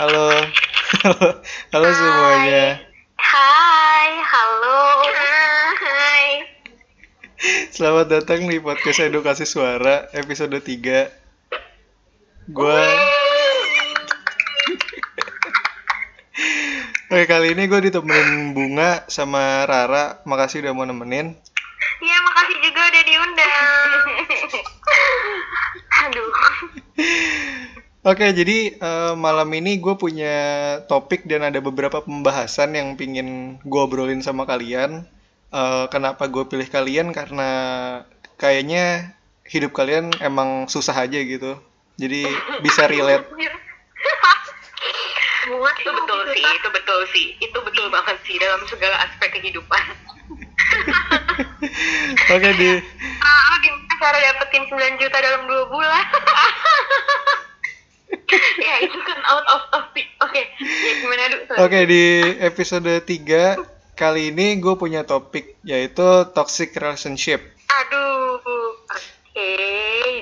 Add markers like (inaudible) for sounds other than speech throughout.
Halo. (laughs) Halo, semuanya. Hai, halo. Hai. Selamat datang di podcast Edukasi Suara episode 3. Gua Oke, kali ini gue ditemenin Bunga sama Rara. Makasih udah mau nemenin. Iya, makasih juga udah diundang. (laughs) Aduh. Oke, jadi eh, malam ini gue punya topik dan ada beberapa pembahasan yang pingin gue obrolin sama kalian. Eh, kenapa gue pilih kalian? Karena kayaknya hidup kalian emang susah aja gitu. Jadi bisa relate. Itu betul sih, itu betul sih, itu betul banget sih dalam segala aspek kehidupan. (laughs) Oke, di Ah, gimana cara dapetin 9 juta dalam 2 bulan? (laughs) (laughs) ya itu kan out of topic. Oke, ya gimana dulu? Oke, di episode 3 kali ini gue punya topik yaitu toxic relationship. Aduh. Oke,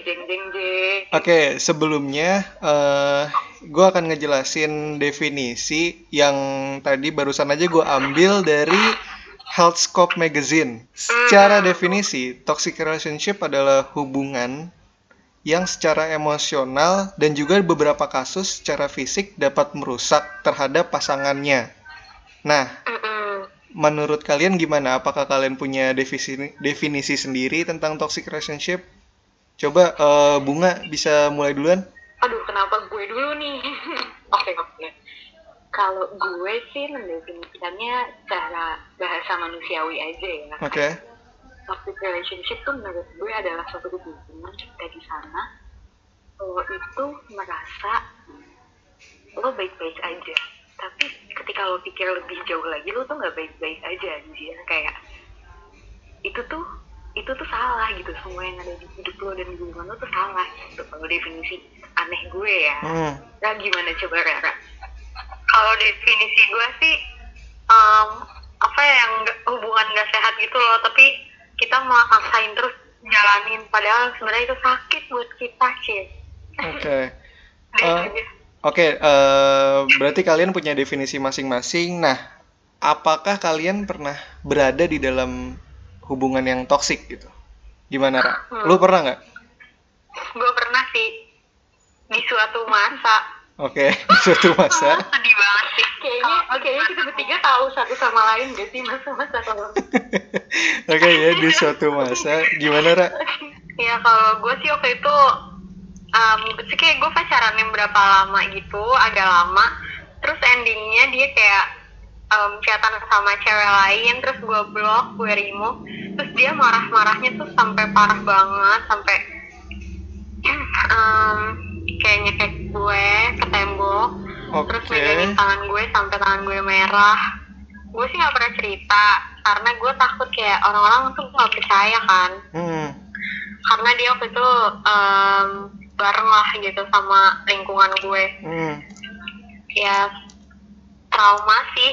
jeng jeng jeng. Oke, sebelumnya eh gue akan ngejelasin definisi yang tadi barusan aja gue ambil dari Healthscope Magazine. Secara definisi, toxic relationship adalah hubungan yang secara emosional dan juga beberapa kasus secara fisik dapat merusak terhadap pasangannya. Nah, menurut kalian gimana? Apakah kalian punya definisi definisi sendiri tentang toxic relationship? Coba eh, Bunga bisa mulai duluan? Aduh, kenapa gue dulu nih? (laughs) Oke, oke. Kalau gue sih mendefinisikannya secara bahasa manusiawi aja ya. Oke. Toxic relationship tuh menurut gue adalah suatu hubungan ketika di sana. Lo itu merasa lo baik-baik aja. Tapi ketika lo pikir lebih jauh lagi lo tuh nggak baik-baik aja anjir. Kayak itu tuh itu tuh salah gitu. Semua yang ada di hidup lo dan hubungan lo tuh salah gitu. Kalau definisi aneh gue ya. Hmm. nah gimana coba Rara Kalau definisi gue sih em, apa ya yang hubungan gak sehat gitu loh, tapi kita maksain terus jalanin padahal sebenarnya itu sakit buat kita sih. Oke. (laughs) Eh, Oke, eh, berarti kalian punya definisi masing-masing. Nah, apakah kalian pernah berada di dalam hubungan yang toksik gitu? Gimana, Ra? Lu pernah nggak? gue pernah sih di suatu masa Oke, (laughs) di suatu masa. (laughs) sedih banget sih. kayaknya kayaknya kita bertiga tahu satu sama lain gak sih masa-masa kalau (laughs) Oke ya, di suatu masa. Gimana, Ra? Ya kalau gue sih waktu itu um, sih kayak gue pacaran yang berapa lama gitu, agak lama. Terus endingnya dia kayak um, chatan sama cewek lain, terus gue blok, gue remove. Terus dia marah-marahnya tuh sampai parah banget, sampai (clears throat) um, kayak nyekek gue ke tembok. Terus Oke. megangin tangan gue sampai tangan gue merah. Gue sih nggak pernah cerita karena gue takut kayak orang-orang tuh nggak percaya kan Hmm. karena dia waktu itu em, bareng lah gitu sama lingkungan gue Hmm. ya trauma sih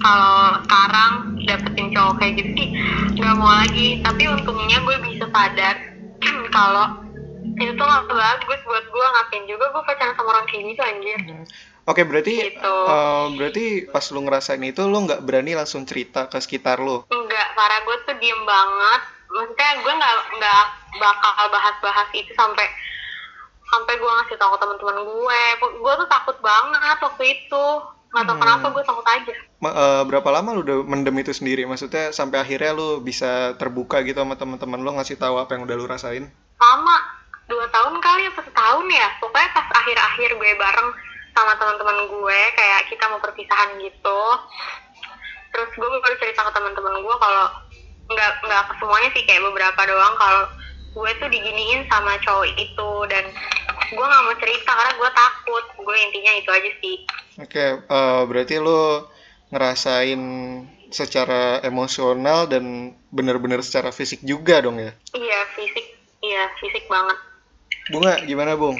kalau sekarang dapetin cowok kayak gitu sih nggak mau lagi tapi untungnya gue bisa sadar (clears throat) kalau itu tuh gak bagus buat gue ngapain juga gue pacaran sama orang kayak gitu anjir Oke, berarti Gitu. eh, berarti pas lu ngerasain itu lu nggak berani langsung cerita ke sekitar lu. enggak parah gue tuh diem banget maksudnya gue nggak nggak bakal bahas-bahas itu sampai sampai gue ngasih tahu ke teman-teman gue gue tuh takut banget waktu itu nggak tahu Hmm. kenapa gue takut aja Ma- eh, berapa lama lu udah mendem itu sendiri? Maksudnya sampai akhirnya lu bisa terbuka gitu sama teman-teman lu ngasih tahu apa yang udah lu rasain? lama dua tahun kali apa setahun ya. Pokoknya pas akhir-akhir gue bareng sama teman-teman gue kayak kita mau perpisahan gitu. Terus gue baru cerita ke teman-teman gue kalau nggak nggak ke semuanya sih kayak beberapa doang. Kalau gue tuh diginiin sama cowok itu dan gue nggak mau cerita karena gue takut. Gue intinya itu aja sih. Oke, eh, berarti lu ngerasain secara emosional dan bener-bener secara fisik juga dong ya? iya fisik. Iya fisik banget Bunga, gimana Bung?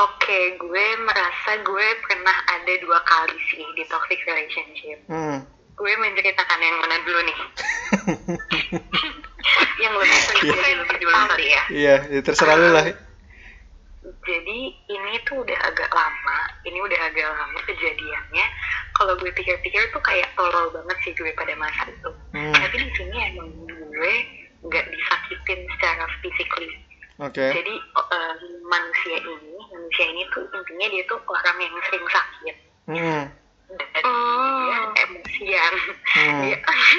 Oke, gue merasa gue pernah ada dua kali sih di toxic relationship. Hmm. Gue menceritakan yang mana dulu nih? (laughs) yang lebih Iya. lebih lebih dulu kali ya. Iya, ya terserah lu lah. Jadi ini tuh udah agak lama. ini udah agak lama kejadiannya kalau gue pikir-pikir tuh kayak tolol banget sih gue pada masa itu Hmm. tapi di sini emang gue nggak disakitin secara physically Oke. jadi eh, manusia ini manusia ini tuh intinya dia tuh orang yang sering sakit Hmm. dan dia Hmm. emosian Hmm. dia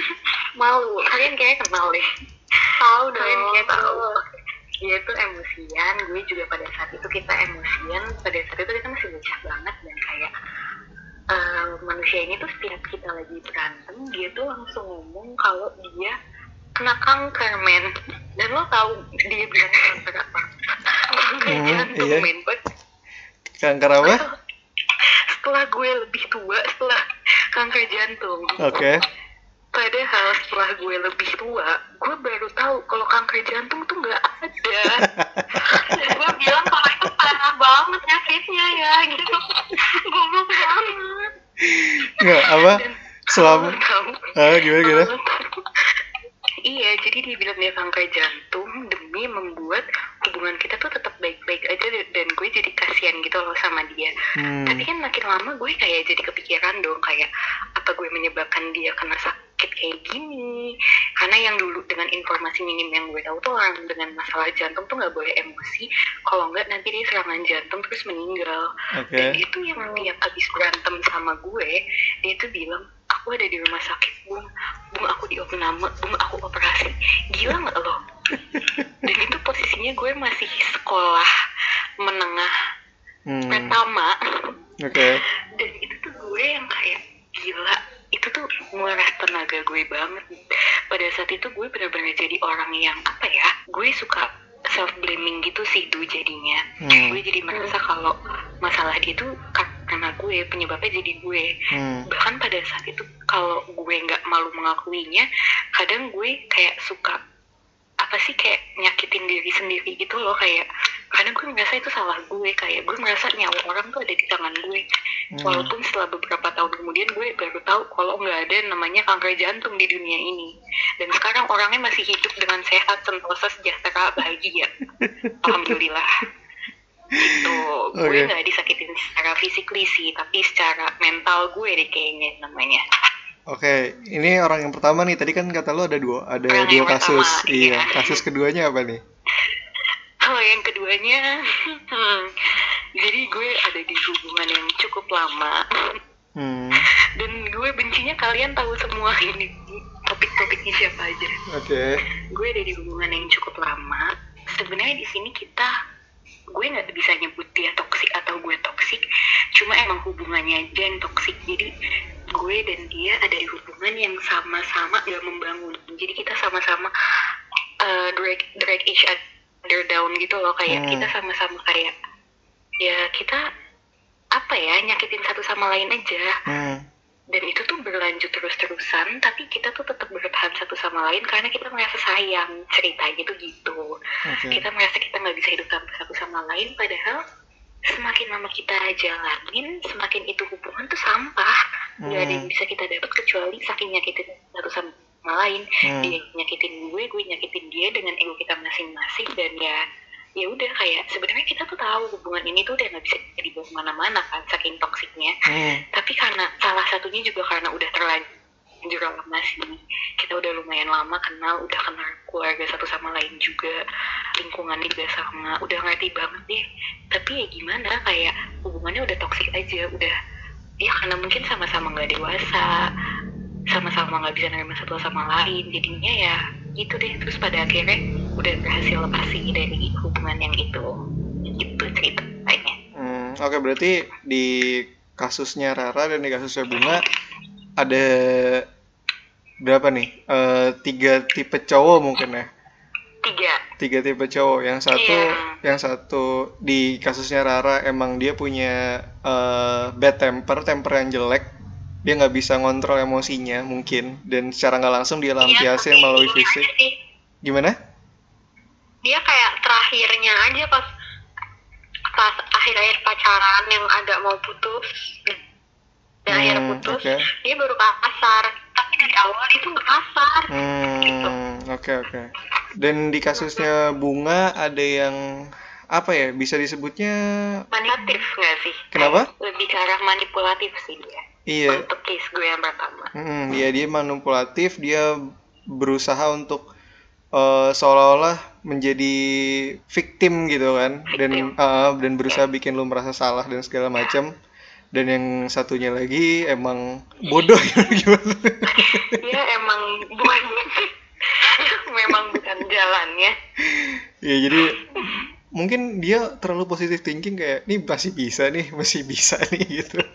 (laughs) malu kalian kayak kenal deh Tahu kalian dong. kayak tahu dia tuh emosian gue juga pada saat itu kita emosian pada saat itu kita masih bocah banget dan kayak eh, manusia ini tuh setiap kita lagi berantem dia tuh langsung ngomong kalau dia kena kanker men dan lo tahu dia bilang kanker apa kanker Hmm, jantung iya. men But Kanker apa? setelah gue lebih tua setelah kanker jantung Oke. Padahal setelah gue lebih tua, gue baru tahu kalau kanker jantung tuh nggak ada. gue bilang kalau itu parah banget nyakitnya ya gitu goblok banget Nggak apa? Dan Selama ah gimana gimana? Iya, jadi dia bilang dia kanker jantung demi membuat hubungan kita tuh tetap baik-baik aja dan gue jadi kasihan gitu loh sama dia. Hmm. Tapi kan makin lama gue kayak jadi kepikiran dong kayak apa gue menyebabkan dia kena sakit kayak gini. Karena yang dulu dengan informasi minim yang gue tahu tuh orang dengan masalah jantung tuh nggak boleh emosi. Kalau nggak nanti dia serangan jantung terus meninggal. Oke. Dan dia tuh yang tiap habis berantem sama gue, dia tuh bilang aku ada di rumah sakit bung, bung aku diopname, bung aku operasi. Gila nggak lo? (laughs) Dan itu posisinya gue masih sekolah menengah Hmm. pertama Oke. dan itu tuh gue yang kayak gila itu tuh nguras tenaga gue banget pada saat itu gue benar-benar jadi orang yang apa ya gue suka self blaming gitu sih tuh jadinya Hmm. gue jadi merasa kalau masalah dia tuh karena gue penyebabnya jadi gue. Hmm. bahkan pada saat itu kalau gue nggak malu mengakuinya kadang gue kayak suka apa sih kayak nyakitin diri sendiri gitu loh kayak karena gue merasa itu salah gue kayak gue merasa nyawa orang tuh ada di tangan gue. Hmm. walaupun setelah beberapa tahun kemudian gue baru tahu kalau nggak ada namanya kanker jantung di dunia ini. Dan sekarang orangnya masih hidup dengan sehat sentosa sejahtera bahagia. (laughs) Alhamdulillah itu gue Oke. nggak disakitin secara physically sih tapi secara mental gue deh kayaknya namanya Oke, ini orang yang pertama nih. Tadi kan kata lo ada dua, ada Orang dua kasus. pertama, iya. iya. Kasus keduanya apa nih? kalau (laughs) yang keduanya (laughs) hmm, jadi gue ada di hubungan yang cukup lama Hmm. (laughs) dan gue bencinya kalian tahu semua ini topik-topiknya siapa aja Oke. gue ada di hubungan yang cukup lama sebenarnya di sini kita gue nggak bisa nyebut dia toksik atau gue toksik cuma emang hubungannya aja yang toksik jadi gue dan dia ada di hubungan yang sama-sama gak membangun jadi kita sama-sama uh, drag drag each other down gitu loh kayak Hmm. kita sama-sama kayak ya kita apa ya nyakitin satu sama lain aja Hmm. Dan itu tuh berlanjut terus-terusan tapi kita tuh tetap bertahan satu sama lain karena kita merasa sayang ceritanya tuh gitu Oke. kita merasa kita nggak bisa hidup tanpa satu sama lain padahal semakin lama kita jalanin semakin itu hubungan tuh sampah nggak ada yang Hmm. bisa kita dapat kecuali saking nyakitin satu sama lain Hmm. dia nyakitin gue gue nyakitin dia dengan ego kita masing-masing dan ya ya udah kayak sebenarnya kita tuh tahu hubungan ini tuh udah nggak bisa dibawa ke mana-mana kan saking toksiknya. Hmm. tapi karena salah satunya juga karena udah terlanjur lama sih. Kita udah lumayan lama kenal udah kenal keluarga satu sama lain juga lingkungannya juga sama udah ngerti banget deh. Tapi ya gimana kayak hubungannya udah toksik aja udah ya karena mungkin sama-sama nggak dewasa sama-sama nggak bisa nerima satu sama lain jadinya ya gitu deh. Terus pada akhirnya udah berhasil lepas sih dari hubungan yang itu gitu ceritanya Hmm, Oke, berarti di kasusnya Rara dan di kasusnya Bunga ada berapa nih? Eh, tiga tipe cowok mungkin ya? tiga Tiga tipe cowok. Yang satu, Iya. yang satu di kasusnya Rara emang dia punya eh, bad temper, temper yang jelek. Dia nggak bisa ngontrol emosinya mungkin, dan secara nggak langsung dia lampiasin Iya, melalui fisik. sih. Gimana? Dia kayak terakhirnya aja pas pas akhir-akhir pacaran yang agak mau putus. Dan akhirnya Hmm, putus oke. dia baru kasar tapi dari awal itu nggak kasar Hmm, oke oke. Dan di kasusnya Bunga ada yang apa ya bisa disebutnya? Manipulatif nggak sih? Kenapa? Lebih ke arah manipulatif sih dia. Iya. Untuk case gue yang pertama. Mm, dia dia manipulatif, dia berusaha untuk eh, seolah-olah menjadi victim gitu kan, dan eh, dan berusaha bikin lu merasa salah dan segala macam. Dan yang satunya lagi emang bodoh gimana? (laughs) ya emang (laughs) memang bukan jalannya ya jadi mungkin dia terlalu positive thinking kayak ini masih bisa nih, masih bisa nih gitu. (laughs)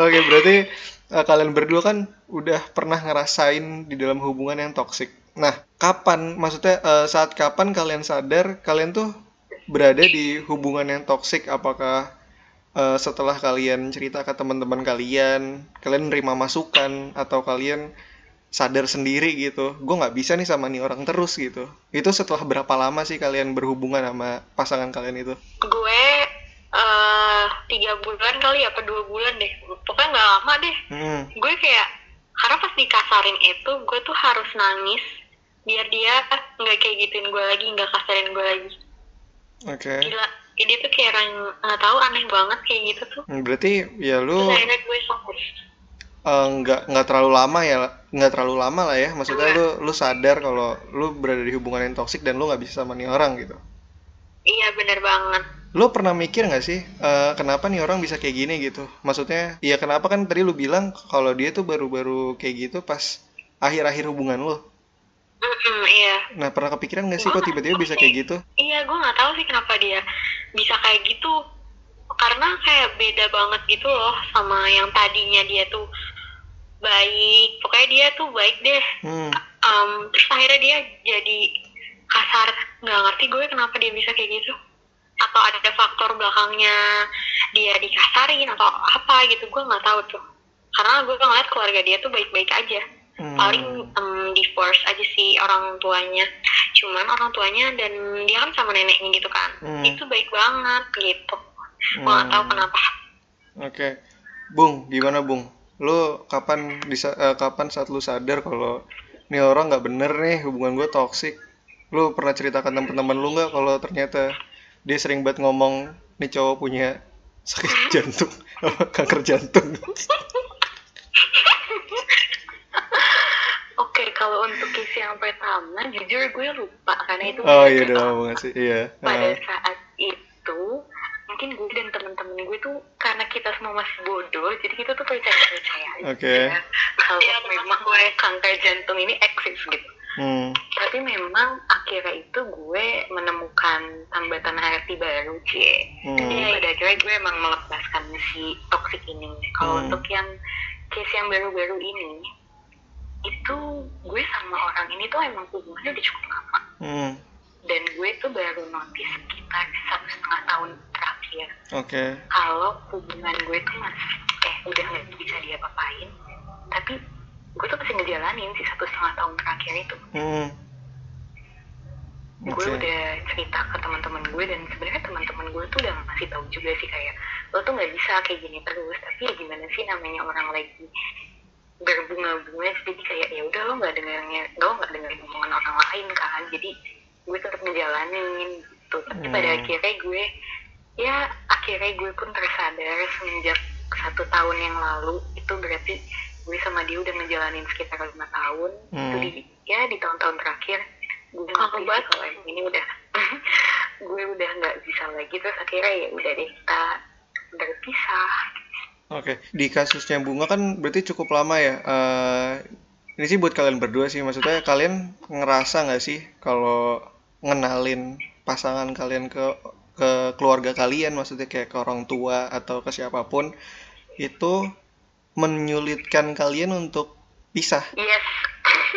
Oke, berarti eh, kalian berdua kan udah pernah ngerasain di dalam hubungan yang toksik. Nah, kapan, maksudnya eh, saat kapan kalian sadar kalian tuh berada di hubungan yang toksik? Apakah eh, setelah kalian cerita ke teman-teman kalian, kalian nerima masukan, atau kalian sadar sendiri gitu? Gue nggak bisa nih sama nih orang terus gitu. Itu setelah berapa lama sih kalian berhubungan sama pasangan kalian itu? gue tiga bulan kali apa dua bulan deh. Pokoknya nggak lama deh. Hmm, gue kayak karena pas dikasarin itu gue tuh harus nangis biar dia nggak kayak gituin gue lagi nggak kasarin gue lagi. Oke. gila. Ini tuh kayak orang nggak tahu aneh banget kayak gitu tuh. Hmm, Berarti ya lu terus akhirnya gue fokus. eh, nggak nggak terlalu lama ya nggak terlalu lama lah ya. Maksudnya lu lu sadar kalau lu berada di hubungan yang toksik dan lu nggak bisa sama nih orang gitu. Iya bener banget lu pernah mikir nggak sih eh, kenapa nih orang bisa kayak gini gitu? Maksudnya ya kenapa kan tadi lu bilang kalau dia tuh baru-baru kayak gitu pas akhir-akhir hubungan lu Mm-mm, iya. Nah pernah kepikiran nggak sih kok tiba-tiba bisa kayak gitu? Iya gue nggak tahu sih kenapa dia bisa kayak gitu. Karena kayak beda banget gitu loh sama yang tadinya dia tuh baik. Pokoknya dia tuh baik deh. Hmm. Em, terus akhirnya dia jadi kasar. Nggak ngerti gue kenapa dia bisa kayak gitu atau ada faktor belakangnya dia dikasarin atau apa gitu gue nggak tahu tuh karena gue ngeliat keluarga dia tuh baik-baik aja Hmm. paling em, divorce aja sih orang tuanya cuman orang tuanya dan dia kan sama neneknya gitu kan Hmm. itu baik banget gitu gue nggak tahu Hmm. kenapa Oke, Bung, gimana Bung? Lu kapan bisa eh, kapan saat lu sadar kalau nih orang nggak bener nih hubungan gue toksik? Lu pernah ceritakan teman-teman lu nggak kalau ternyata dia sering banget ngomong nih cowok punya sakit (laughs) jantung, kanker jantung? oke kalau untuk case yang pertama jujur gue lupa karena itu Oh iya udah lama banget sih, iya. pada Ah, saat itu mungkin gue dan teman-teman gue tuh karena kita semua masih bodoh jadi kita tuh percaya percaya aja Oke. kalau Iya, memang gue kanker jantung ini eksis gitu hmm, tapi memang akhirnya itu gue menemukan tambatan arti baru cie. Hmm. jadi pada akhirnya gue emang melepaskan si toxic ini. Kalau Hmm. untuk yang case yang baru-baru ini itu gue sama orang ini tuh emang hubungannya udah cukup lama. Hmm, dan gue tuh baru notice sekitar satu setengah tahun terakhir. Oke, kalau hubungan gue tuh masih eh udah nggak bisa dia apain tapi gue tuh masih ngejalanin si satu setengah tahun terakhir itu. Hmm, gue oke, udah cerita ke teman-teman gue dan sebenarnya teman-teman gue tuh udah masih tahu juga sih kayak lo tuh nggak bisa kayak gini terus tapi ya gimana sih namanya orang lagi berbunga-bunga jadi kayak ya udah lo nggak dengarnya lo nggak dengerin omongan orang lain kan. Jadi gue tetap ngejalanin gitu. Tapi pada Hmm. akhirnya gue ya akhirnya gue pun tersadar semenjak satu tahun yang lalu itu berarti gue sama dia udah ngejalanin sekitar lima tahun itu Hmm. di ya di tahun-tahun terakhir gue ngerti banget. kalau yang ini udah (laughs) gue udah nggak bisa lagi terus akhirnya ya udah deh kita berpisah oke. Di kasusnya bunga kan berarti cukup lama ya. Eh, ini sih buat kalian berdua sih, maksudnya kalian ngerasa nggak sih kalau ngenalin pasangan kalian ke ke keluarga kalian, maksudnya kayak ke orang tua atau ke siapa pun itu menyulitkan kalian untuk pisah. yes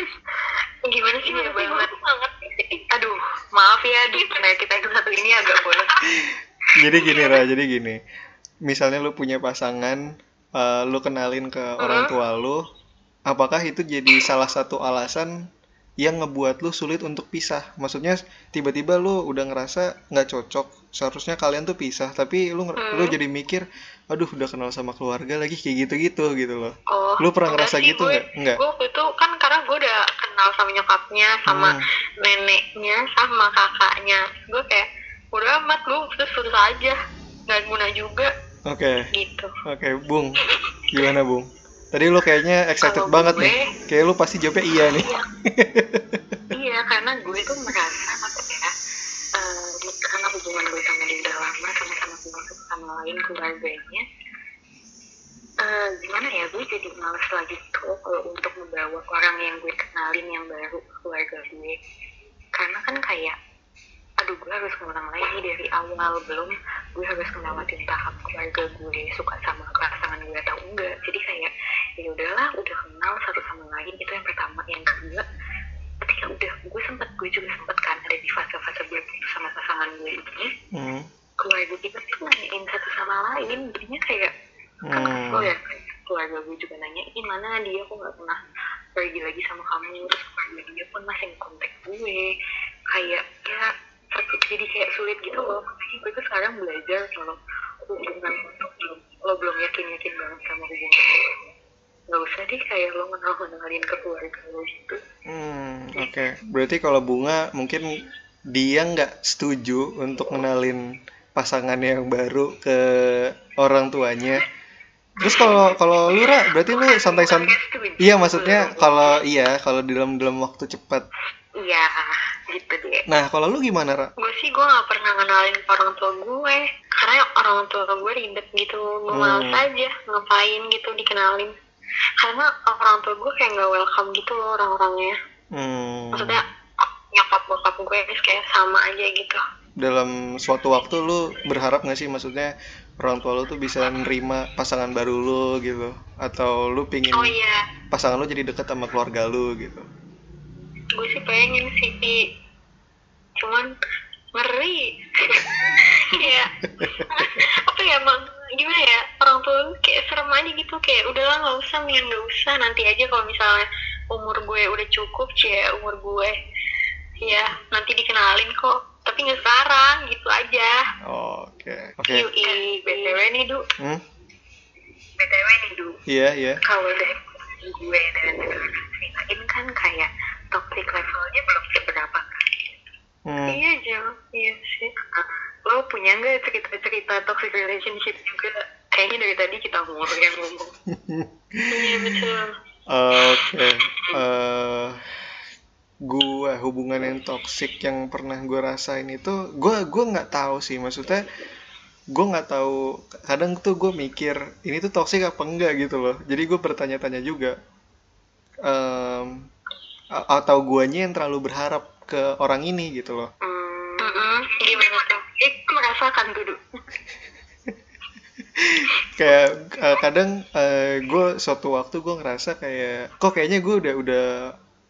(laughs) gimana sih Iya banget. ngerti aduh maaf ya di karena kita itu satu ini agak bolos (laughs) jadi gini Ra, jadi gini. Misalnya lu punya pasangan, eh, lu kenalin ke orang tua lu, apakah itu jadi salah satu alasan yang ngebuat lu sulit untuk pisah? Maksudnya tiba-tiba lu udah ngerasa nggak cocok, seharusnya kalian tuh pisah, tapi lu nger- lu jadi mikir, aduh udah kenal sama keluarga lagi kayak gitu-gitu gitu loh. oh Lu pernah ngerasa sih, gitu nggak? Nggak. gue itu kan karena gue udah kenal sama nyokapnya sama Hmm. neneknya sama kakaknya gue kayak udah amat lu putus putus aja nggak guna juga Oke, gitu oke, Bung. Gimana, Bung? Tadi lu kayaknya excited Kalau banget gue- nih. Kayak lu pasti jawabnya iya nih. iya (laughs) iya karena gue tuh merasa apa ya eh, karena hubungan gue sama dia udah lama sama-sama kenal satu sama lain keluarganya eh, gimana ya gue jadi males lagi tuh kalau untuk membawa orang yang gue kenalin yang baru ke keluarga gue karena kan kayak aduh gue harus ngulang lagi dari awal belum gue harus ngelewatin tahap keluarga gue suka sama pasangan gue atau enggak jadi kayak ya udahlah udah kenal satu sama lain itu yang pertama yang kedua ketika udah gue sempet gue juga sempet kan ada di fase-fase berputus sama pasangan gue ini Hmm. keluarga kita tuh nanyain satu sama lain jadinya kayak kan Hmm. kesel ya keluarga gue juga nanyain mana dia kok nggak pernah pergi lagi sama kamu terus keluarga dia pun masih kontak gue kayak ya satu jadi kayak sulit gitu loh makanya gue tuh sekarang belajar kalau hubungan lo belum yakin yakin banget sama hubungan lo nggak usah deh kayak lo kenal kenalin ke keluarga lo gitu Hmm, oke. Berarti kalau bunga mungkin dia nggak setuju untuk ngenalin pasangan yang baru ke orang tuanya. Terus kalau kalau lu Ra, berarti lu santai-santai. Iya, maksudnya kalau iya, kalau di dalam dalam waktu cepat. iya gitu deh Nah, kalau lu gimana, Ra? gue sih gue gak pernah kenalin ke orang tua gue karena orang tua gue ribet gitu gue Hmm. males aja ngapain gitu dikenalin. Karena orang tua gue kayak gak welcome gitu loh orang-orangnya. Hmm, maksudnya nyokap bokap gue kayak sama aja gitu. Dalam suatu waktu lu berharap nggak sih maksudnya orang tua lu tuh bisa nerima pasangan baru lu gitu? Atau lu pingin oh iya. pasangan lu jadi deket sama keluarga lu gitu? Gue sih pengen sih. Cuman ngeri (laughs) ya (laughs) apa ya emang gimana ya orang tua kayak serem aja gitu kayak udahlah nggak usah mendingan nggak usah. Nanti aja kalau misalnya umur gue udah cukup cie umur gue ya nanti dikenalin kok. Tapi nggak sekarang gitu aja. Oke oke. Yui, btw nih du. Hmm? btw nih du. Iya iya. Kalau dari gue dan ceritain kan kayak toxic levelnya belum seberapa hmm. Iya Jel, iya sih. Lo punya nggak cerita-cerita toxic relationship juga? Kayaknya dari tadi kita ngomong yang ngomong. Iya betul. Oke, eh gua hubungan yang toksik yang pernah gua rasain itu, gua gua nggak tahu sih, maksudnya gua nggak tahu. Kadang tuh gue mikir ini tuh toksik apa enggak gitu loh. Jadi gue bertanya-tanya juga, a- atau guanya yang terlalu berharap ke orang ini gitu loh. Mm-mm. Merasakan duduk. (laughs) kayak eh, kadang gue suatu waktu gue ngerasa kayak kok kayaknya gue udah udah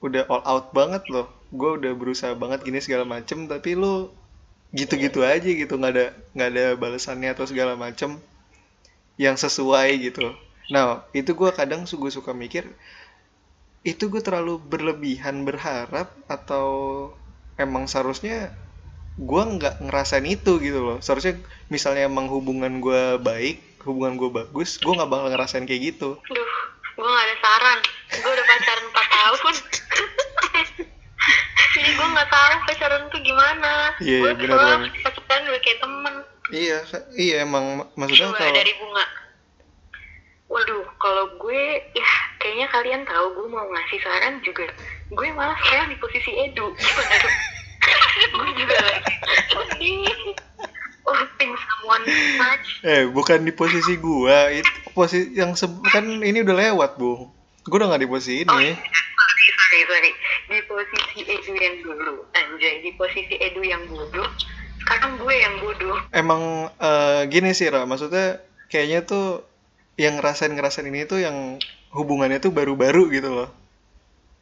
udah all out banget loh. Gue udah berusaha banget gini segala macem tapi lu gitu-gitu aja gitu. Nggak ada nggak ada balasannya atau segala macem yang sesuai gitu. Nah itu gue kadang su- gue suka mikir itu gue terlalu berlebihan berharap atau emang seharusnya gue nggak ngerasain itu gitu loh seharusnya misalnya emang hubungan gue baik hubungan gue bagus gue nggak bakal ngerasain kayak gitu Duh, gue gak ada saran. Gue udah pacaran 4 tahun. (laughs) Jadi gue gak tahu pacaran tuh gimana. Iya, gue iya, banget. pacaran udah kayak temen. iya iya emang maksudnya Coba kalau dari bunga. Waduh, kalau gue, ya kayaknya kalian tahu gue mau ngasih saran juga. Gue malah sekarang di posisi Edu. (laughs) Gimana tuh? Gue juga lagi sedih. Think someone much. eh bukan di posisi gua itu posisi yang kan ini udah lewat bu gue udah nggak di posisi Oh, ini sorry, sorry, sorry. Di posisi Edu yang dulu, anjay. Di posisi Edu yang bodoh, sekarang gue yang bodoh. emang eh, gini sih Ra maksudnya kayaknya tuh yang ngerasain ngerasain ini tuh yang hubungannya tuh baru-baru gitu loh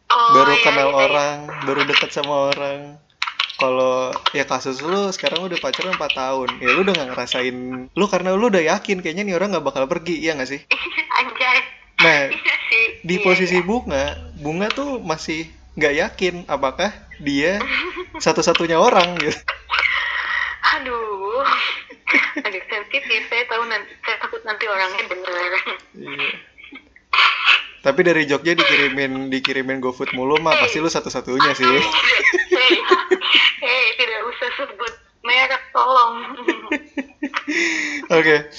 Oh, baru iya, kenal iya, iya. orang baru deket sama orang kalau ya kasus lu sekarang udah pacaran 4 tahun ya lu udah nggak ngerasain lu karena lu udah yakin kayaknya nih orang nggak bakal pergi iya nggak sih (laughs) anjay. nah (laughs) Iya di Iya, posisi iya. bunga bunga tuh masih nggak yakin apakah dia (laughs) satu-satunya orang gitu Aduh. Aduh, sensitif. Saya tahu nanti, saya takut nanti orangnya bener. Iya. Tapi dari Jogja dikirimin dikirimin GoFood mulu mah pasti lu satu-satunya sih. Usah sebut merek tolong (laughs) Oke.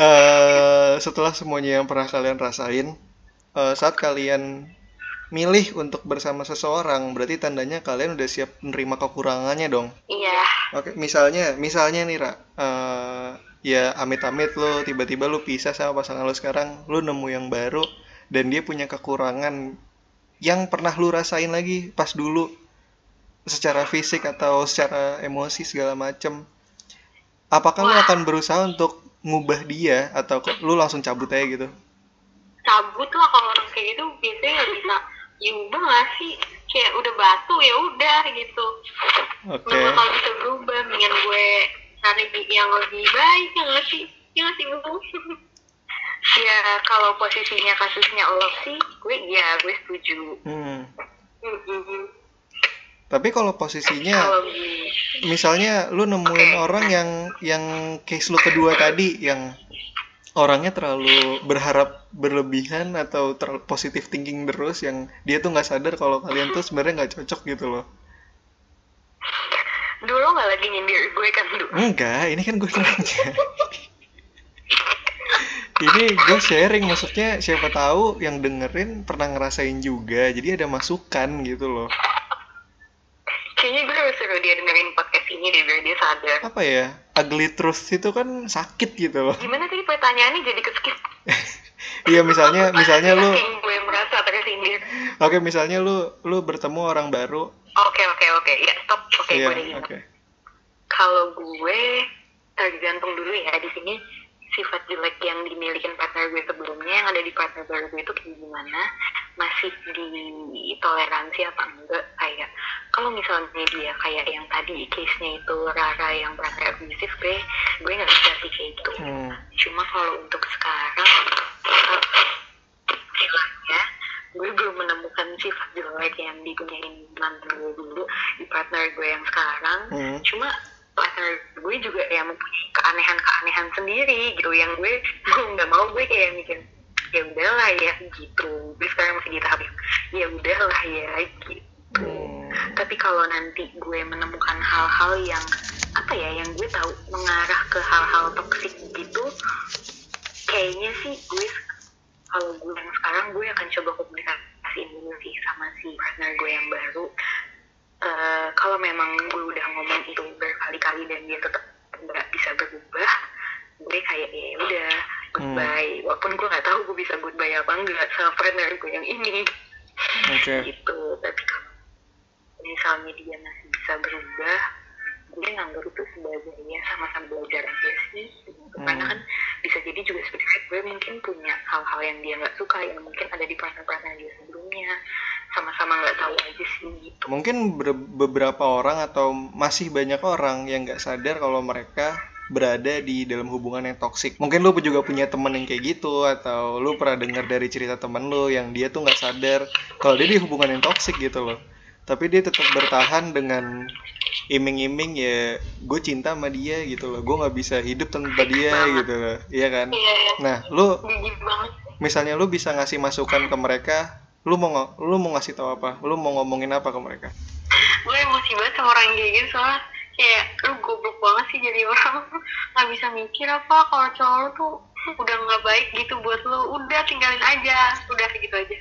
Eh, setelah semuanya yang pernah kalian rasain, eh, saat kalian milih untuk bersama seseorang, berarti tandanya kalian udah siap menerima kekurangannya dong. iya Oke, misalnya, misalnya nih, Ra, eh, ya amit-amit lo tiba-tiba lo pisah sama pasangan lo sekarang, lo nemu yang baru dan dia punya kekurangan yang pernah lo rasain lagi pas dulu secara fisik atau secara emosi segala macem. Apakah Wah. akan berusaha untuk ngubah dia atau lo langsung cabut aja gitu? cabut lah kalau orang kayak gitu biasanya nggak bisa ya udah nggak sih kayak udah batu ya udah gitu Oke. nggak bakal bisa berubah mendingan gue cari yang lebih baik ya nggak sih ya nggak sih Bu? (laughs) ya kalau posisinya kasusnya lo sih gue ya gue setuju Hmm. Mm-mm. Tapi kalau posisinya kalau gue misalnya lu nemuin Oke. orang yang yang case lu kedua tadi yang orangnya terlalu berharap berlebihan atau terlalu positif thinking terus yang dia tuh nggak sadar kalau kalian tuh sebenarnya nggak cocok gitu loh. Dulu nggak lagi nyindir gue kan dulu enggak ini kan gue nanya ini gue sharing maksudnya siapa tahu yang dengerin pernah ngerasain juga jadi ada masukan gitu loh kayaknya gue harus suruh dia dengerin podcast ini deh biar dia sadar. Apa ya? Ugly truth itu kan sakit gitu loh. Gimana tadi pertanyaannya jadi keskip (laughs) iya misalnya misalnya lu gue merasa tersindir. Oke, misalnya lu lu bertemu orang baru. Oke oke oke. Ya stop. Oke Iya, gue oke. Kalau gue tergantung dulu ya di sini sifat jelek yang dimiliki partner gue sebelumnya yang ada di partner baru gue itu kayak gimana masih ditoleransi apa enggak kayak kalau misalnya dia kayak yang tadi case nya itu Rara yang partner abusive gue gue nggak bisa sih kayak gitu Hmm. cuma kalau untuk sekarang istilahnya gue belum menemukan sifat jelek yang dipunyain mantan gue dulu di partner gue yang sekarang Hmm. cuma partner gue juga yang mempunyai keanehan-keanehan sendiri gitu. Yang gue mau nggak mau gue kayak mikir ya udahlah ya gitu. Gue sekarang masih di tahap yang ya udahlah ya gitu. Hmm. tapi kalau nanti gue menemukan hal-hal yang apa ya yang gue tahu mengarah ke hal-hal toksik gitu kayaknya sih gue kalau gue yang sekarang gue akan coba komunikasi dulu sih sama si partner gue yang baru Eh, kalau memang gue udah ngomong itu berkali-kali dan dia tetap nggak bisa berubah gue kayak ya udah goodbye. Walaupun gue nggak tahu gue bisa goodbye apa enggak sama partner gue yang ini. Oke. gitu tapi kalau misalnya dia masih bisa berubah gue nganggap itu sebagai ya sama-sama belajar aja sih gitu. karena Hmm. kan bisa jadi juga sebenarnya gue mungkin punya hal-hal yang dia nggak suka yang mungkin ada di partner-partner dia sebelumnya sama-sama nggak tahu aja sih gitu Mungkin ber- beberapa orang atau masih banyak orang yang nggak sadar kalau mereka berada di dalam hubungan yang toksik. Mungkin lu juga punya temen yang kayak gitu atau lu pernah dengar dari cerita temen lu yang dia tuh nggak sadar kalau dia di hubungan yang toksik gitu loh. Tapi dia tetap bertahan dengan iming-iming ya gue cinta sama dia gitu loh. Gue nggak bisa hidup tanpa dia gitu loh. Iya kan? iya Nah, lu misalnya lu bisa ngasih masukan ke mereka lu mau lu mau ngasih tahu apa? Lu mau ngomongin apa ke mereka? Gue emosi banget sama orang kayak gitu soalnya kayak lu goblok banget sih jadi orang. (laughs) Nggak bisa mikir apa kalau cowok lu tuh udah nggak baik gitu buat lu udah tinggalin aja. Udah gitu aja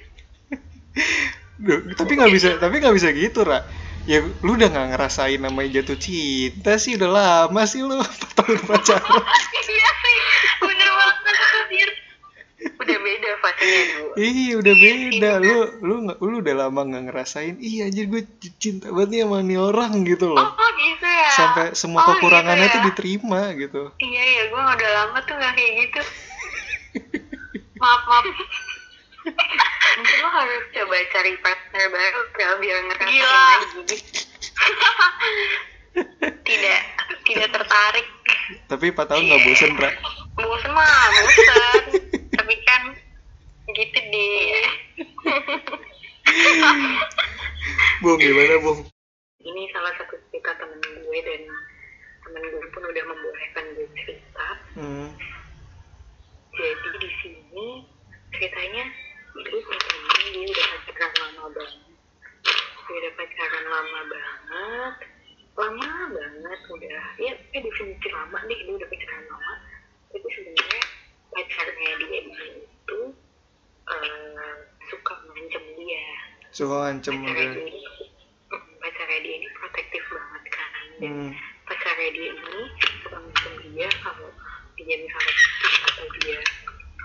(laughs) tapi nggak bisa tapi nggak bisa gitu ra. Ya lu udah nggak ngerasain namanya jatuh cinta sih udah lama sih lu (laughs) 4 tahun pacaran. Iya bener banget udah beda fasenya dulu. Iya udah beda. Lu lu nggak lu udah lama nggak ngerasain iya anjir gue cinta banget nih sama nih orang gitu oh loh gitu ya? Sampai semua Oh, kekurangannya gitu tuh ya. diterima gitu. Iya ya gue udah lama tuh nggak kayak gitu. Maaf maaf mungkin lo harus coba cari partner baru ya biar ngerasain lagi. Tidak tidak tertarik. Tapi 4 tahun nggak bosen ra bosen mah bosen. Tapi kan gitu deh. Bung gimana bung? Ini salah satu cerita temen gue dan temen gue pun udah membolehkan gue cerita. Hmm. jadi di sini ceritanya itu katanya dia udah pacaran lama banget. Dia udah pacaran lama banget. Lama banget udah. Ya eh definisi lama nih dia udah pacaran lama. Tapi sebenarnya pacarnya dia itu eh, suka ngancem dia. Suka ngancem pacarnya dia. ini mm, pacarnya dia ini protektif banget kan. Dan hmm. pacarnya dia ini suka ngancem dia kalau dia misalnya atau dia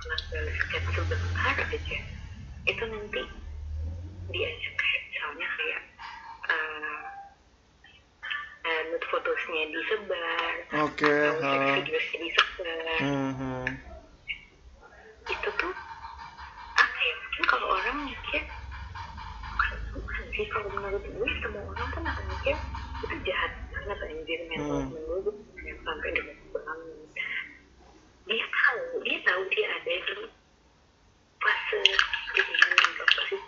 nggak balas chat sebentar aja itu nanti diajak kayak misalnya kayak eh eh, nude fotosnya disebar ha. sex videosnya disebar Hmm, hmm. itu tuh apa ya mungkin kalau orang mikir bukan sih kalau menurut gue semua orang pun akan mikir itu jahat banget anjir mental Hmm. gue yang sampai dengan banget dia tahu dia tahu dia ada di fase hubungan yang toksik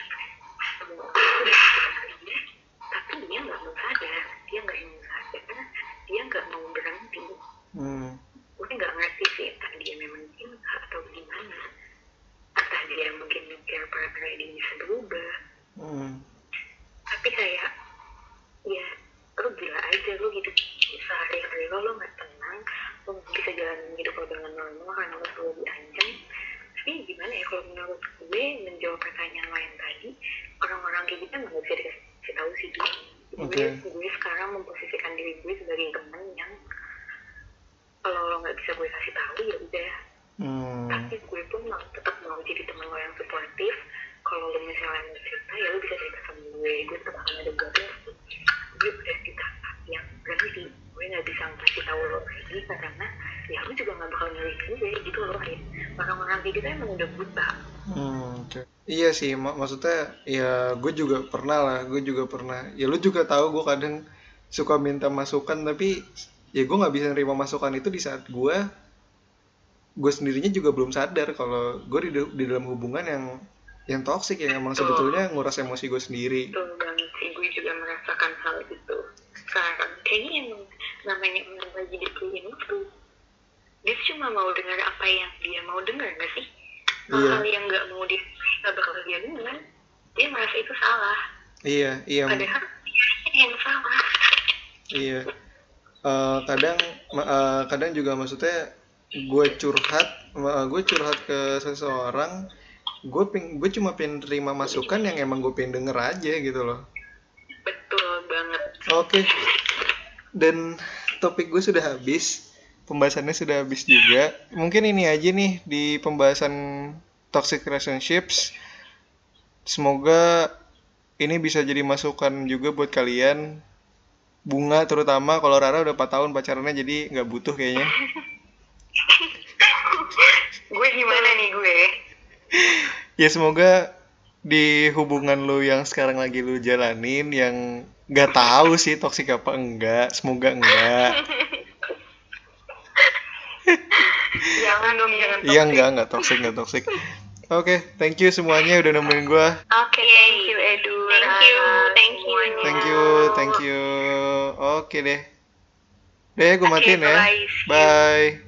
semua orang tuh udah sadar dia tapi dia nggak mau sadar dia nggak mau sadar karena dia nggak mau berhenti Hmm. gue nggak ngerti sih entah dia memang cinta atau gimana entah dia mungkin mikir partner ini bisa berubah Hmm. tapi kayak ya lu gila aja lu hidup sehari-hari lo lo nggak tenang lo nggak bisa jalan hidup lo dengan normal karena lo selalu diancam tapi gimana ya kalau menurut gue menjawab pertanyaan lo yang tadi orang-orang kayak gitu emang gak bisa dikasih tahu sih gue Oke. gue, gue sekarang memposisikan diri gue sebagai teman yang kalau lo nggak bisa gue kasih tahu ya udah Hmm. tapi gue pun mau tetap mau jadi teman lo yang suportif kalau lo misalnya mau cerita ya lo bisa cerita sama gue gue tetap akan ada gue gue udah di tahap yang berhenti gue nggak bisa ngasih tahu lo lagi karena ya lo juga nggak bakal nyari gue gitu loh kayak orang-orang kayak gitu emang udah buta Hmm, oke. Iya sih, mak maksudnya ya gue juga pernah lah, gue juga pernah. Ya lu juga tahu gue kadang suka minta masukan tapi ya gue nggak bisa nerima masukan itu di saat gue gue sendirinya juga belum sadar kalau gue di, di dalam hubungan yang yang toksik yang emang Betul. sebetulnya nguras emosi gue sendiri. betul banget sih gue juga merasakan hal itu sekarang kayaknya yang namanya orang lagi dikirim tuh dia cuma mau dengar apa yang dia mau dengar gak sih hal yang nggak mau dia nggak bakal dia dengar dia merasa itu salah Iya, iya, padahal dia yang salah iya. Eh, kadang eh, kadang juga maksudnya gue curhat, ma- gue curhat ke seseorang, gue ping, gue cuma pengen terima masukan yang emang gue pengen denger aja gitu loh. betul banget Oke. Dan topik gue sudah habis. Pembahasannya sudah habis juga. Mungkin ini aja nih di pembahasan toxic relationships. Semoga ini bisa jadi masukan juga buat kalian. Bunga terutama kalau Rara udah 4 tahun pacarannya jadi nggak butuh kayaknya. (laughs) gue gimana nih gue Ya semoga di hubungan lu yang sekarang lagi lu jalanin yang nggak tahu sih toksik apa enggak, semoga enggak. (laughs) jangan dong jangan Iya enggak enggak toxic enggak toxic. Oke, thank you semuanya udah nemenin gua. oke thank you Edu Thank you, Rara, thank you. semuanya. Thank you, thank you. Oke deh. Deh, gue Oke, matiin ya. you. Bye.